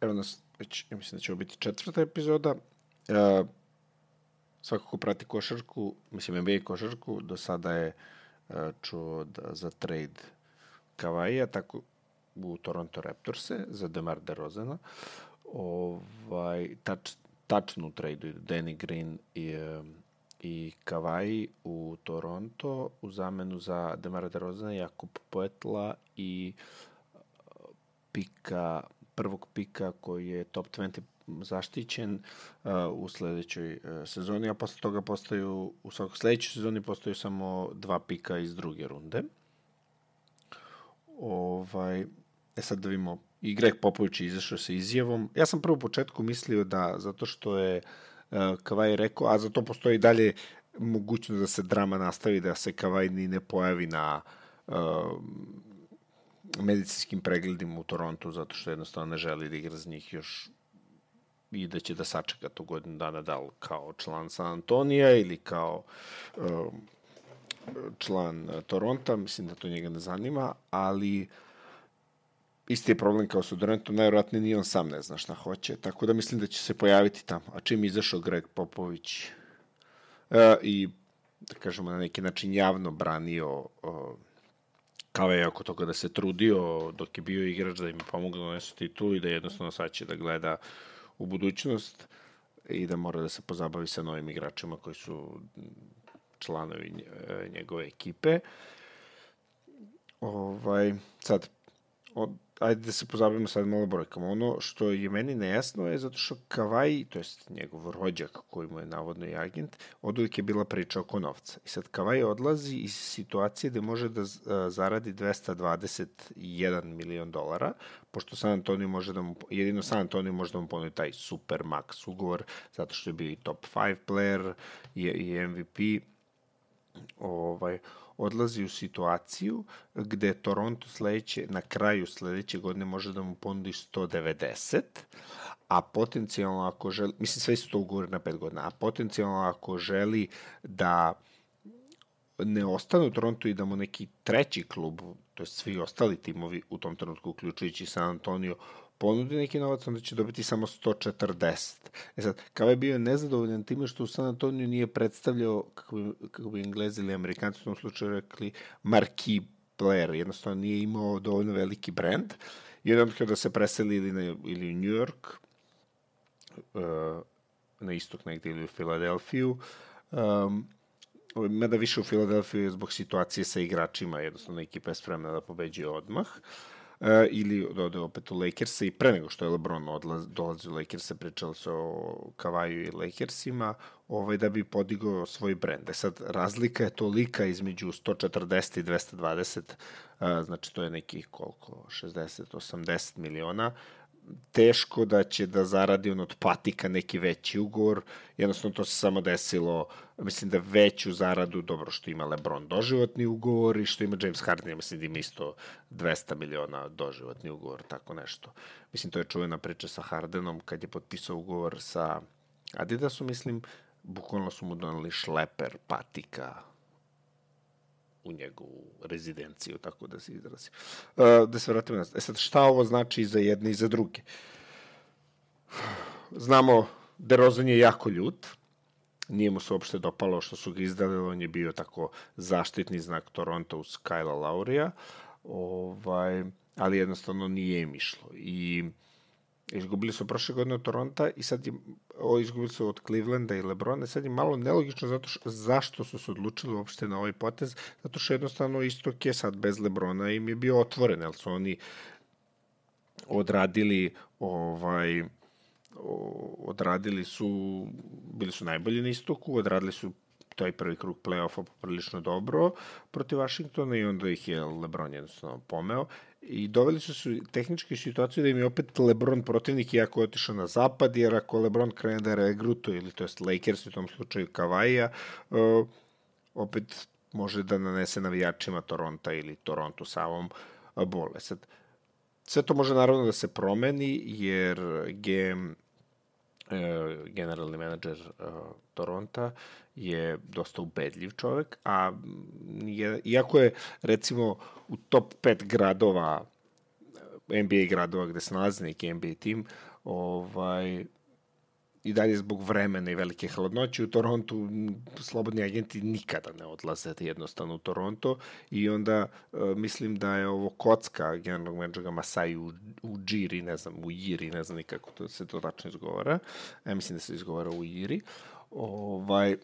evo nas, već, ja mislim da će ovo biti četvrta epizoda. Uh, svako ko prati košarku, mislim NBA košarku, do sada je uh, čuo da, za trade Kavaija, tako u Toronto Raptorse za Demar DeRozana. Ovaj, tač, tačno u tradu Danny Green i, i Kavaji u Toronto u zamenu za Demara DeRozana, Jakub Poetla i pika, prvog pika koji je top 20 zaštićen uh, u sledećoj uh, sezoni, a posle toga postaju, u svakog sledećoj sezoni postaju samo dva pika iz druge runde. Ovaj, e sad da vidimo, i Greg Popović je izašao sa izjavom. Ja sam prvo u početku mislio da, zato što je uh, Kavaj rekao, a za to postoji dalje mogućnost da se drama nastavi, da se Kavaj ni ne pojavi na uh, medicinskim pregledima u Torontu, zato što jednostavno ne želi da igra za njih još i da će da sačeka to godinu dana da li kao član San Antonija ili kao uh, član Toronta, mislim da to njega ne zanima, ali isti je problem kao sa Durantom, najvjerojatnije ni on sam ne zna šta hoće, tako da mislim da će se pojaviti tamo. A čim izašao Greg Popović e, i, da kažemo, na neki način javno branio uh, kao je oko toga da se trudio dok je bio igrač da im pomogu da donesu titul i da jednostavno sad će da gleda u budućnost i da mora da se pozabavi sa novim igračima koji su članovi njegove ekipe. Ovaj, sad, od, ajde da se pozabavimo sad malo brojkama. Ono što je meni nejasno je zato što Kavaj, to jest njegov rođak koji mu je navodno i agent, od uvijek je bila priča oko novca. I sad Kavaj odlazi iz situacije gde može da zaradi 221 milion dolara, pošto San Antonio može da mu, jedino San Antonio može da mu ponudi taj super max ugovor, zato što je bio i top 5 player i, i MVP. Ovaj, odlazi u situaciju gde Toronto sledeće, na kraju sledeće godine može da mu ponudi 190, a potencijalno ako želi, mislim sve su to ugovore na 5 godina, a potencijalno ako želi da ne ostane u Toronto i da mu neki treći klub, to je svi ostali timovi u tom trenutku, uključujući San Antonio, ponudi neki novac, onda će dobiti samo 140. E sad, kao je bio nezadovoljan time što u San Antonio nije predstavljao, kako bi, kako bi englezi ili amerikanci u tom slučaju rekli, marquee player, jednostavno nije imao dovoljno veliki brand, i onda kada se preseli ili, na, ili u New York, uh, na istok negde ili u Filadelfiju, um, mada više u Filadelfiju zbog situacije sa igračima, jednostavno ekipa je spremna da pobeđuje odmah. Uh, ili da ode opet u Lakers i pre nego što je LeBron odlaz, dolazi u Lakers pričalo se o Kavaju i Lakersima, ovaj, da bi podigao svoj brend. E sad, razlika je tolika između 140 i 220, e, znači to je nekih koliko, 60-80 miliona, teško da će da zaradi on od patika neki veći ugovor, jednostavno to se samo desilo, mislim da veću zaradu, dobro što ima Lebron doživotni ugovor i što ima James Harden, ja mislim da ima isto 200 miliona doživotni ugovor, tako nešto. Mislim, to je čuvena priča sa Hardenom kad je potpisao ugovor sa Adidasom, mislim, bukvalno su mu donali šleper patika u njegovu rezidenciju, tako da se izrazi. Uh, da se vratimo na... E sad, šta ovo znači za jedne i za druge? Znamo, Derozan je jako ljut, nije mu se uopšte dopalo što su ga izdali, on je bio tako zaštitni znak Toronto uz Kyla Laurija, ovaj, ali jednostavno nije im išlo. I Izgubili su prošle godine od Toronta i sad je, o, izgubili su od Clevelanda i Lebrona. Sad je malo nelogično zato što, zašto su se odlučili uopšte na ovaj potez, zato što jednostavno istok je sad bez Lebrona im je bio otvoren, jer su oni odradili ovaj odradili su bili su najbolji na istoku, odradili su taj prvi krug play-offa poprilično dobro protiv Washingtona i onda ih je LeBron jednostavno pomeo i doveli su se tehničke situacije da im je opet LeBron protivnik iako je otišao na zapad, jer ako LeBron krene da regrutuje, ili to jest Lakers u tom slučaju Kavaija, uh, opet može da nanese navijačima Toronta ili Toronto samom uh, bole. Sad, sve to može naravno da se promeni, jer GM generalni menadžer uh, Toronta je dosta ubedljiv čovek, a je, iako je recimo u top 5 gradova NBA gradova gde se nalazi neki NBA tim, ovaj, i dalje zbog vremena i velike hladnoće u Torontu slobodni agenti nikada ne odlaze jednostavno u Toronto i onda uh, mislim da je ovo kocka generalnog menadžera Masai u, u Giri, ne znam, u Iri, ne znam ni kako to se to tačno izgovara. Ja mislim da se izgovara u Iri. Ovaj,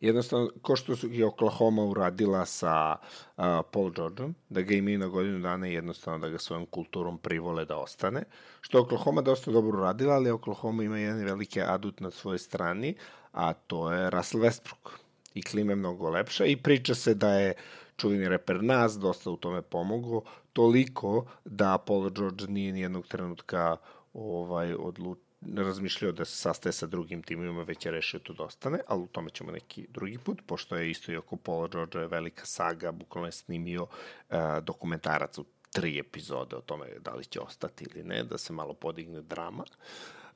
jednostavno, ko što su i Oklahoma uradila sa uh, Paul Georgeom, da ga imaju na godinu dana i jednostavno da ga svojom kulturom privole da ostane, što Oklahoma dosta dobro uradila, ali Oklahoma ima jedan veliki adut na svojoj strani, a to je Russell Westbrook. I klima je mnogo lepša i priča se da je čuveni reper Nas dosta u tome pomogao, toliko da Paul George nije nijednog trenutka ovaj odlučio razmišljao da se sastaje sa drugim timima, već je rešio to da ostane, ali u tome ćemo neki drugi put, pošto je isto i oko Paula je velika saga, bukvalno je snimio uh, dokumentarac u tri epizode o tome da li će ostati ili ne, da se malo podigne drama.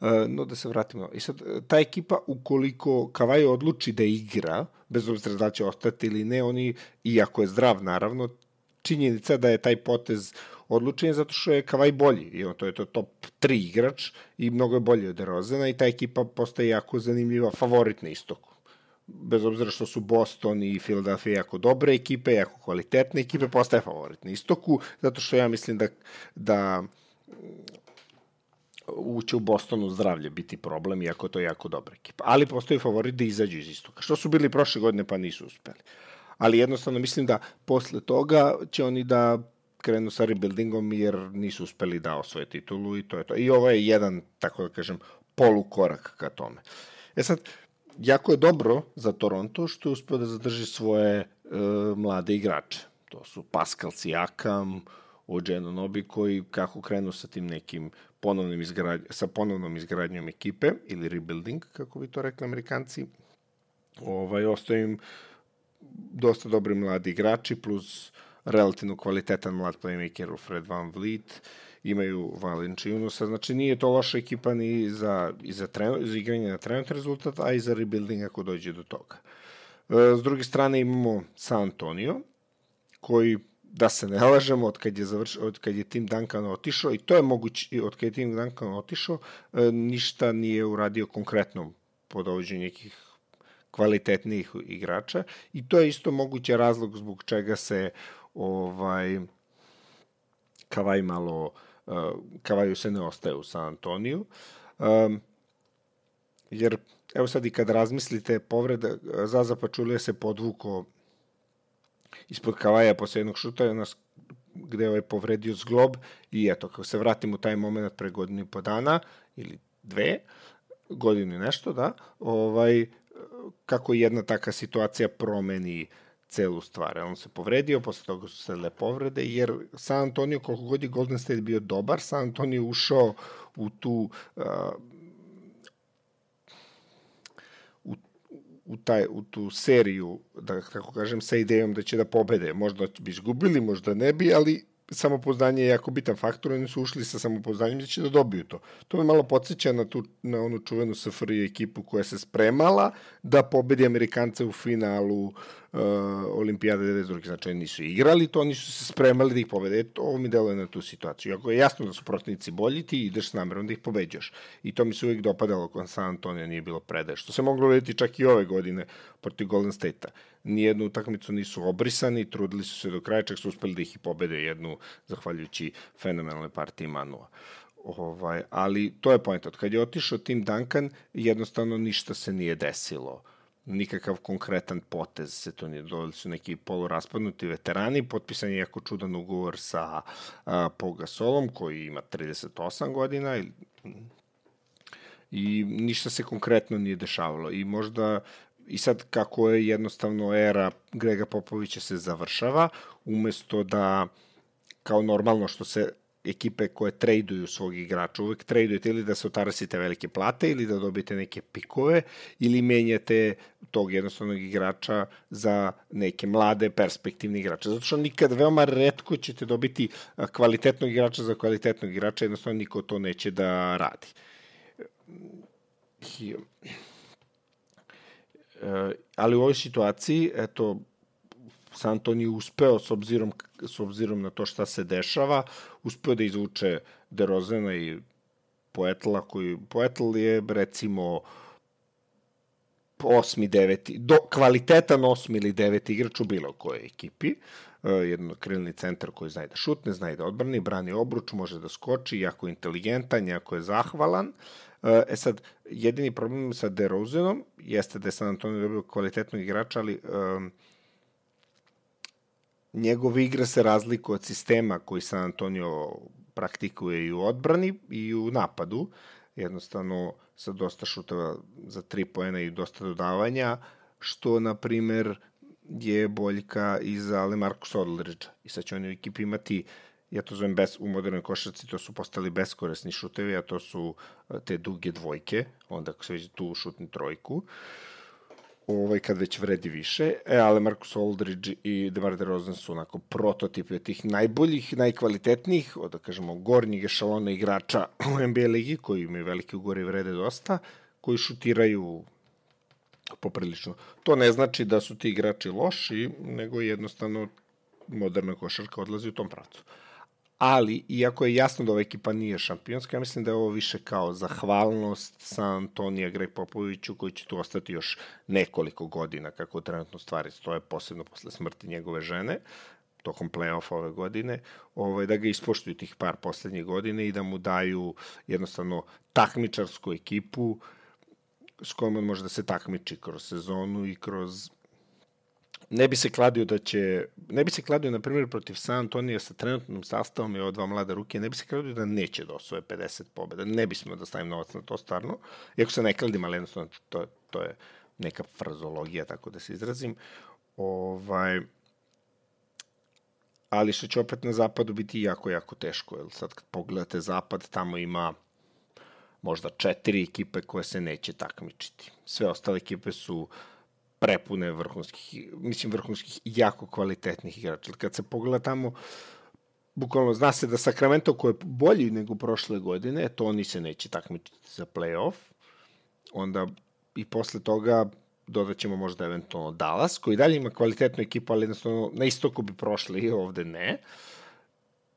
Uh, no da se vratimo. I sad, ta ekipa, ukoliko Kavaj odluči da igra, bez obzira da će ostati ili ne, oni, iako je zdrav naravno, činjenica da je taj potez odlučen je zato što je Kavaj bolji i on to je to top 3 igrač i mnogo je bolji od DeRozana i ta ekipa postaje jako zanimljiva, favorit na istoku. Bez obzira što su Boston i Philadelphia jako dobre ekipe, jako kvalitetne ekipe, postaje favorit na istoku, zato što ja mislim da, da uće u Bostonu zdravlje biti problem, iako to je jako dobra ekipa. Ali postoji favorit da izađu iz istoka, što su bili prošle godine pa nisu uspeli. Ali jednostavno mislim da posle toga će oni da krenu sa rebuildingom jer nisu uspeli da osvoje titulu i to je to. I ovo je jedan, tako da kažem, polukorak ka tome. E sad, jako je dobro za Toronto što je uspeo da zadrži svoje e, mlade igrače. To su Pascal Siakam, Ođeno Nobi koji kako krenu sa tim nekim ponovnim izgradnjom, sa ponovnom izgradnjom ekipe ili rebuilding, kako bi to rekli amerikanci, ovaj, ostaje im dosta dobri mladi igrači plus relativno kvalitetan mlad playmaker u Fred Van Vliet, imaju Valenciunusa, znači nije to loša ekipa ni za, i za, trenu, za igranje na trenutni rezultat, a i za rebuilding ako dođe do toga. E, s druge strane imamo San Antonio, koji da se ne lažemo, od kad je, završ, od kad je Tim Duncan otišao, i to je moguće, od kad je Tim Duncan otišao, e, ništa nije uradio konkretno po dovođenju nekih kvalitetnijih igrača i to je isto moguće razlog zbog čega se ovaj, Kavaj malo, uh, Kavaju se ne ostaje u San Antoniju. Um, jer, evo sad i kad razmislite, povreda, Zaza Pačulija se podvuko ispod Kavaja posle jednog šuta, nas, gde je ovaj povredio zglob i eto, kako se vratim u taj moment pre godinu i po dana, ili dve, godinu i nešto, da, ovaj, kako jedna taka situacija promeni uh, celu stvar. On se povredio, posle toga su sledile povrede, jer San Antonio, koliko god je Golden State bio dobar, San Antonio ušao u tu uh, u, u, taj, u tu seriju, da kako kažem, sa idejom da će da pobede. Možda bi izgubili, možda ne bi, ali samopoznanje je jako bitan faktor, oni su ušli sa samopoznanjem da će da dobiju to. To me malo podsjeća na, tu, na onu čuvenu SFRI ekipu koja se spremala da pobedi Amerikance u finalu uh, Olimpijade 92. Znači, nisu igrali to, oni su se spremali da ih pobede. E, to mi deluje na tu situaciju. Ako je jasno da su protivnici bolji, ti ideš s namerom da ih pobeđaš. I to mi se uvijek dopadalo kod San Antonija nije bilo predaje. Što se moglo vidjeti čak i ove godine protiv Golden State-a nijednu utakmicu nisu obrisani, trudili su se do kraja, čak su uspeli da ih i pobede jednu, zahvaljujući fenomenalnoj partiji Manua. Ovaj, ali to je point. Od kad je otišao Tim Duncan, jednostavno ništa se nije desilo nikakav konkretan potez se to nije dodali su neki poluraspadnuti veterani, potpisan je jako čudan ugovor sa a, Pogasolom koji ima 38 godina i, i ništa se konkretno nije dešavalo i možda I sad kako je jednostavno era Grega Popovića se završava, umesto da kao normalno što se ekipe koje traduju svog igrača, uvek tradujete ili da se otarasite velike plate ili da dobijete neke pikove ili menjate tog jednostavnog igrača za neke mlade perspektivne igrače. Zato što nikad veoma redko ćete dobiti kvalitetnog igrača za kvalitetnog igrača, jednostavno niko to neće da radi. E, ali u ovoj situaciji, eto, San Antonio uspeo s obzirom, s obzirom na to šta se dešava, uspeo da izvuče DeRozena i Poetla, koji Poetl je recimo osmi, deveti, do, kvalitetan osmi ili deveti igrač u bilo kojoj ekipi. Uh, jedno krilni centar koji zna da šutne, zna da odbrani, brani obruč, može da skoči, jako inteligentan, jako je zahvalan. E sad, jedini problem sa DeRozanom jeste da je San Antonio dobio kvalitetnog igrača, ali um, njegova igra se razlikuje od sistema koji San Antonio praktikuje i u odbrani i u napadu. Jednostavno, sa dosta šuteva za tri poena i dosta dodavanja, što, na primer, je boljka i za Lemarcus Aldridge. I sad će oni u ekipi imati ja to zovem bes, u modernoj košarci, to su postali beskoresni šutevi, a to su te duge dvojke, onda ako se već tu šutni trojku. Uh, ovaj, kad već vredi više, e, ale Marcus Aldridge i DeMar DeRozan su onako prototipi od tih najboljih, najkvalitetnijih, da kažemo, gornjeg ešalona igrača u NBA ligi, koji imaju velike ugore i vrede dosta, koji šutiraju poprilično. To ne znači da su ti igrači loši, nego jednostavno moderna košarka odlazi u tom pracu ali iako je jasno da ova ekipa nije šampionska, ja mislim da je ovo više kao zahvalnost San Antonija Greg Popoviću koji će tu ostati još nekoliko godina kako trenutno stvari stoje, posebno posle smrti njegove žene tokom play-offa ove godine, ovaj, da ga ispoštuju tih par poslednjih godine i da mu daju jednostavno takmičarsku ekipu s kojom on može da se takmiči kroz sezonu i kroz ne bi se kladio da će, ne bi se kladio, na primjer, protiv San Antonija sa trenutnim sastavom i ova dva mlada ruke, ne bi se kladio da neće da osvoje 50 pobjeda. Ne bi smo da stavim novac na to stvarno. Iako se ne kladim, ali jednostavno to, to je neka frazologija, tako da se izrazim. Ovaj, ali što će opet na zapadu biti jako, jako teško. Jer sad kad pogledate zapad, tamo ima možda četiri ekipe koje se neće takmičiti. Sve ostale ekipe su uh, prepune vrhunskih, mislim vrhunskih jako kvalitetnih igrača. Kad se pogleda tamo, bukvalno zna se da Sacramento koji je bolji nego prošle godine, to oni se neće takmičiti za playoff. Onda i posle toga dodat ćemo možda eventualno Dallas, koji dalje ima kvalitetnu ekipu, ali jednostavno na istoku bi prošli, ovde ne. Uh,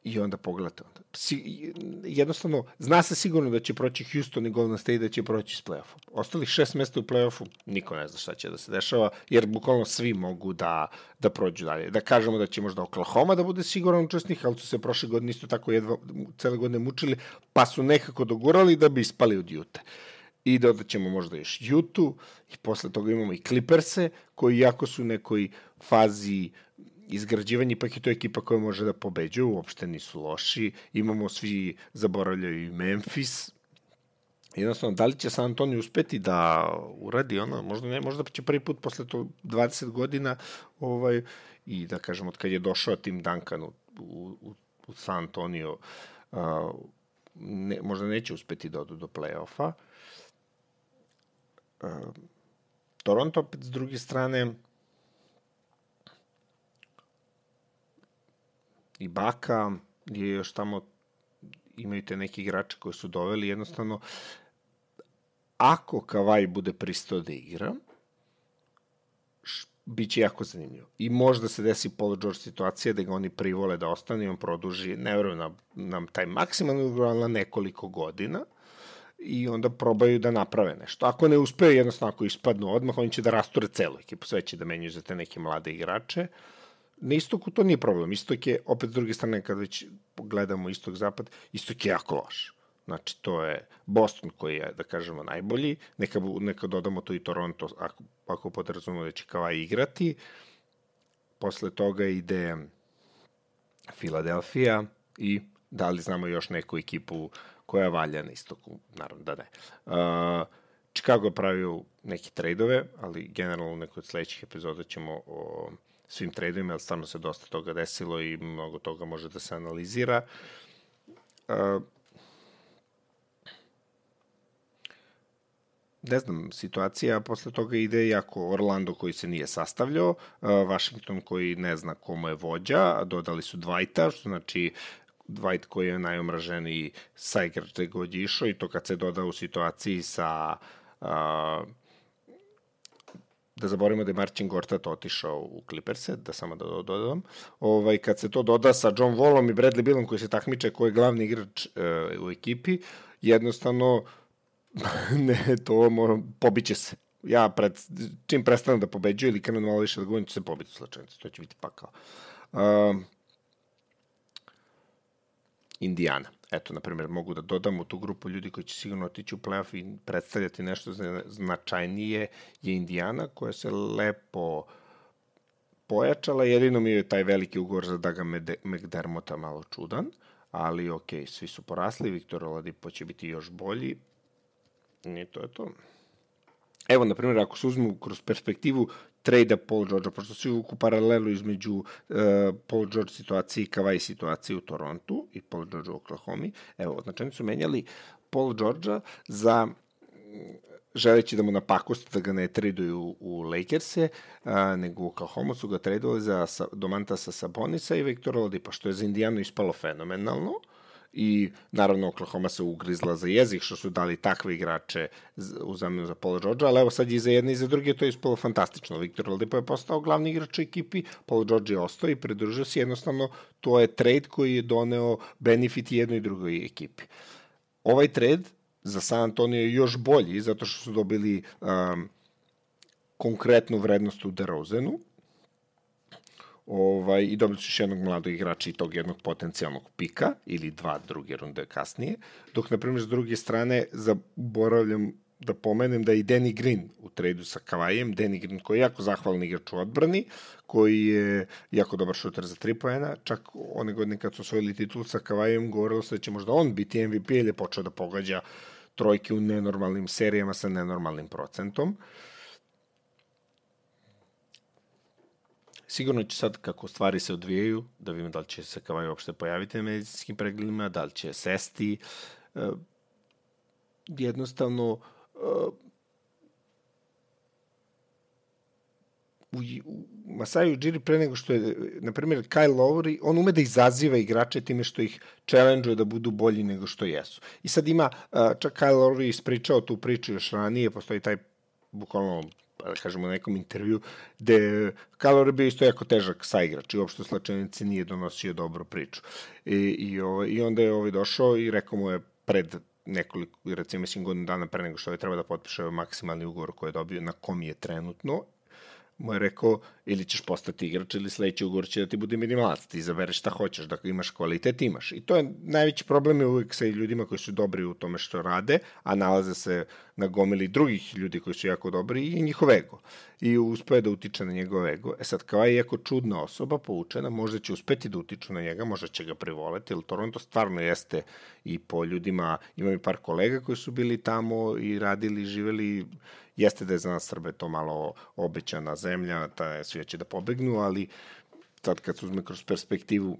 I onda pogledate. Onda. Si, jednostavno, zna se sigurno da će proći Houston i Golden State da će proći s play-offom. Ostalih šest mesta u play-offu, niko ne zna šta će da se dešava, jer bukvalno svi mogu da, da prođu dalje. Da kažemo da će možda Oklahoma da bude siguran učesnik, ali su se prošle godine isto tako jedva, cele godine mučili, pa su nekako dogurali da bi ispali od Jute. I dodat ćemo možda još Jutu i posle toga imamo i Clipperse, koji jako su u nekoj fazi izgrađivanje, ipak je to ekipa koja može da pobeđuje, uopšte nisu loši, imamo svi, zaboravljaju i Memphis, jednostavno, da li će San Antonio uspeti da uradi ono, možda ne, možda će prvi put posle to 20 godina ovaj, i da kažem, od kad je došao Tim Duncan u, u, u San Antonio, uh, ne, možda neće uspeti da odu do play-offa. Toronto, opet, s druge strane, i Baka je još tamo imaju te neki igrače koji su doveli jednostavno ako Kavaj bude pristao da igra biće jako zanimljivo. I možda se desi Paul George situacija da ga oni privole da ostane i on produži, ne verujem na, nam taj maksimalni ugovor, na nekoliko godina i onda probaju da naprave nešto. Ako ne uspeju, jednostavno ako ispadnu odmah, oni će da rasture celu ekipu, sve će da menjaju za te neke mlade igrače. Uh, na istoku to nije problem. Istok je, opet s druge strane, kad već gledamo istok-zapad, istok je jako loš. Znači, to je Boston koji je, da kažemo, najbolji. Neka, neka dodamo to i Toronto, ako, ako podrazumemo da će Kava igrati. Posle toga ide Filadelfija i da li znamo još neku ekipu koja valja na istoku? Naravno da ne. Uh, Chicago je pravio neke trejdove, ali generalno u nekoj od sledećih epizoda ćemo o svim tradeovima, jer stvarno se dosta toga desilo i mnogo toga može da se analizira. Uh, ne znam, situacija posle toga ide jako Orlando koji se nije sastavljao, Washington koji ne zna komu je vođa, dodali su Dwighta, što znači Dwight koji je najomraženiji sa igrač god išao i to kad se doda u situaciji sa uh, da zaborimo da je Marcin Gortat otišao u Clipperse, da samo da dodam. Ovaj, kad se to doda sa John Wallom i Bradley Billom koji se takmiče koji je glavni igrač uh, u ekipi, jednostavno ne, to mora, pobiće se. Ja pred, čim prestanem da pobeđuju ili krenem malo više da govorim, ću se pobiti u slačanicu. To će biti pakao. Uh, Indiana. Eto, na primjer, mogu da dodam u tu grupu ljudi koji će sigurno otići u playoff i predstavljati nešto značajnije je Indiana koja se lepo pojačala, jedino mi je taj veliki ugovor za Daga McDermota malo čudan, ali ok, svi su porasli, Viktor Oladipo će biti još bolji i to je to. Evo, na primjer, ako se uzmu kroz perspektivu trejda Paul George, pošto svi uvuku paralelu između uh, Paul George situacije i Kawhi situacije u Torontu i Paul George u Oklahoma. Evo, značajno su menjali Paul George za želeći da mu napakosti da ga ne traduju u Lakers-e, nego u Oklahoma su ga tradovali za Domantasa Sabonisa i Viktora Oladipa, što je za Indijanu ispalo fenomenalno. Uh, i naravno Oklahoma se ugrizla za jezik što su dali takve igrače u zamenu za Paul George, ali evo sad i za jedne i za druge to je ispalo fantastično. Viktor Oladipo je postao glavni igrač u ekipi, Paul George je ostao i pridružio se jednostavno to je trade koji je doneo benefit jednoj i drugoj ekipi. Ovaj trade za San Antonio je još bolji zato što su dobili um, konkretnu vrednost u DeRozenu, ovaj, i su još jednog mladog igrača i tog jednog potencijalnog pika, ili dva druge runde kasnije, dok, na primjer, s druge strane, zaboravljam da pomenem da je i Danny Green u trejdu sa Kavajem, Danny Green koji je jako zahvalan igrač u odbrani, koji je jako dobar šuter za tri pojena, čak one godine kad su osvojili titul sa Kavajem, govorilo se da će možda on biti MVP ili je počeo da pogađa trojke u nenormalnim serijama sa nenormalnim procentom. Uh, Sigurno će sad, kako stvari se odvijaju, da vidimo da li će se Kavaj uopšte pojaviti na medicinskim pregledima, da li će sesti. E, jednostavno, e, u, u Masaju Ujiri pre nego što je, na primjer, Kyle Lowry, on ume da izaziva igrače time što ih challenge da budu bolji nego što jesu. I sad ima, čak Kyle Lowry ispričao tu priču još ranije, postoji taj bukvalno da kažemo, na nekom intervju, gde Kalor je bio isto jako težak saigrač i uopšte slačenici nije donosio dobru priču. I, i, ovaj, I onda je ovaj došao i rekao mu je pred nekoliko, recimo, mislim, godinu dana pre nego što je treba da potpiše maksimalni ugovor koji je dobio, na kom je trenutno mu je rekao ili ćeš postati igrač ili sledeći ugovor će da ti bude minimalac, ti izabereš šta hoćeš, da imaš kvalitet, imaš. I to je najveći problem je uvijek sa ljudima koji su dobri u tome što rade, a nalaze se na gomili drugih ljudi koji su jako dobri i njihov ego. I uspe da utiče na njegov ego. E sad, kao je jako čudna osoba, poučena, možda će uspeti da utiču na njega, možda će ga privoleti, jer Toronto stvarno jeste i po ljudima, imam i par kolega koji su bili tamo i radili, živeli Jeste da je za nas Srbe to malo obećana zemlja, ta svi će da pobegnu, ali sad kad se uzme kroz perspektivu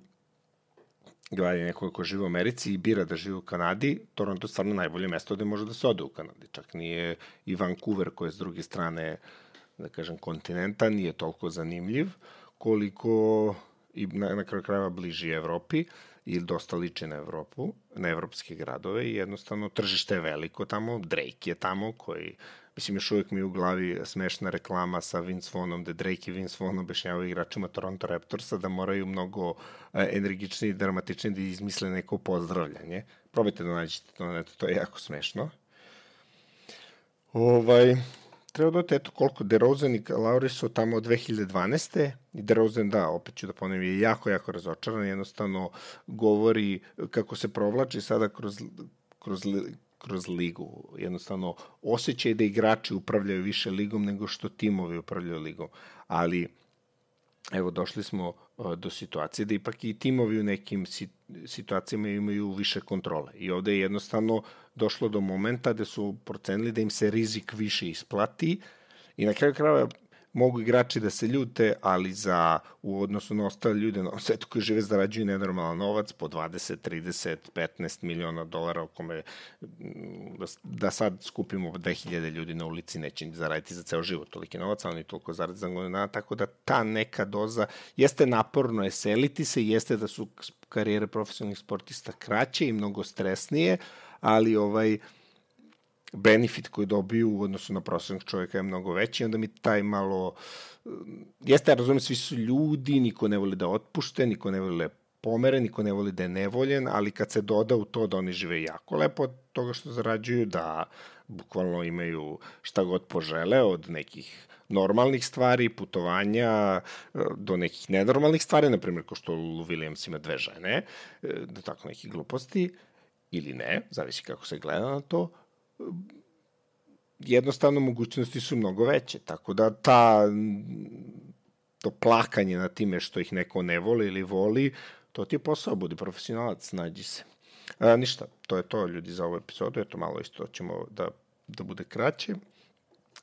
gleda nekoga ko živi u Americi i bira da živi u Kanadi, Toronto je stvarno najbolje mesto gde može da se ode u Kanadi. Čak nije i Vancouver koji je s druge strane, da kažem, kontinenta, nije toliko zanimljiv, koliko i na, na kraju krajeva bliži Evropi ili dosta liči na Evropu, na evropske gradove i jednostavno tržište je veliko tamo, Drake je tamo koji Mislim, još uvijek mi je u glavi smešna reklama sa Vince Vonom, da Drake i Vince Vaughn objašnjavaju igračima Toronto Raptorsa da moraju mnogo e, energični i dramatični da izmisle neko pozdravljanje. Probajte da nađete to netu, to je jako smešno. Ovaj, treba da eto koliko DeRozan i Lauri su tamo od 2012. I DeRozan, da, opet ću da ponovim, je jako, jako razočaran. Jednostavno govori kako se provlači sada kroz, kroz kroz ligu. Jednostavno, osjećaj da igrači upravljaju više ligom nego što timovi upravljaju ligom. Ali, evo, došli smo uh, do situacije da ipak i timovi u nekim situacijama imaju više kontrole. I ovde je jednostavno došlo do momenta da su procenili da im se rizik više isplati i na kraju krajeva mogu igrači da se ljute, ali za u odnosu na ostale ljude na svetu koji žive zarađuju nenormalan novac po 20, 30, 15 miliona dolara o kome da, da sad skupimo 2000 ljudi na ulici neće zaraditi za ceo život toliki novac, ali ni toliko zaradi za dana, tako da ta neka doza jeste naporno je seliti se, jeste da su karijere profesionalnih sportista kraće i mnogo stresnije, ali ovaj benefit koji dobiju u odnosu na prosječnog čovjeka je mnogo veći, onda mi taj malo... Jeste, ja razumijem, svi su ljudi, niko ne voli da otpušte, niko ne voli da pomere, niko ne voli da je nevoljen, ali kad se doda u to da oni žive jako lepo od toga što zarađuju, da bukvalno imaju šta god požele od nekih normalnih stvari, putovanja, do nekih nenormalnih stvari, na primjer, ko što Lou Williams ima dve žene, do tako nekih gluposti, ili ne, zavisi kako se gleda na to, jednostavno mogućnosti su mnogo veće, tako da ta to plakanje na time što ih neko ne voli ili voli, to ti je posao, budi profesionalac, nađi se. A, ništa, to je to ljudi za ovu epizodu, eto malo isto ćemo da, da bude kraće,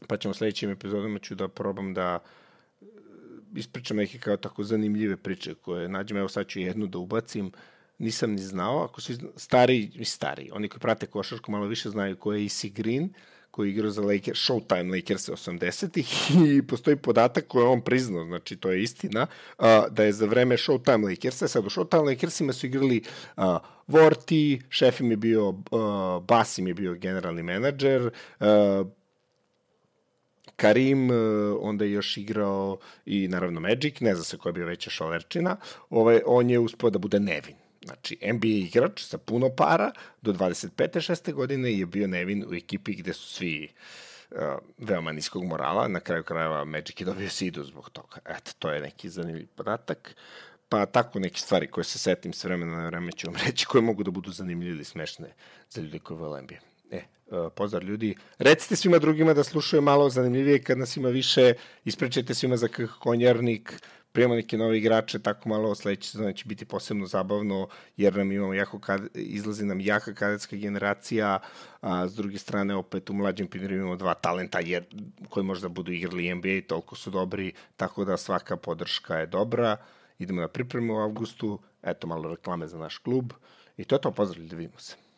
pa ćemo sledećim epizodama ću da probam da e, ispričam neke kao tako zanimljive priče koje nađem, evo sad ću jednu da ubacim, nisam ni znao, ako su stari, stari, oni koji prate košarku malo više znaju ko je Isi Green, koji igra za Lakers, Showtime Lakers 80-ih i postoji podatak koji on priznao, znači to je istina, da je za vreme Showtime Lakersa, sad u Showtime Lakersima su igrali a, Vorti, šef im je bio, a, Bas im je bio generalni menadžer, a, Karim, onda je još igrao i naravno Magic, ne zna se koja je bio veća šalerčina, ovaj, on je uspio da bude nevin. Znači, NBA igrač sa puno para do 25. 6. godine je bio nevin u ekipi gde su svi uh, veoma niskog morala. Na kraju krajeva Magic je dobio sidu zbog toga. Eto, to je neki zanimljiv podatak. Pa tako neke stvari koje se setim s vremena na vreme ću vam reći koje mogu da budu zanimljive ili smešne za ljudi koji vole NBA. E, uh, pozdrav ljudi. Recite svima drugima da slušaju malo zanimljivije kad nas ima više. Ispričajte svima za konjarnik prijemo neke nove igrače, tako malo sledeće sezone će biti posebno zabavno, jer nam imamo jako kad, izlazi nam jaka kadetska generacija, a s druge strane opet u mlađem pioneru imamo dva talenta jer, koji možda budu igrali NBA, toliko su dobri, tako da svaka podrška je dobra. Idemo na pripremu u avgustu, eto malo reklame za naš klub i to je to, pozdrav, da vidimo se.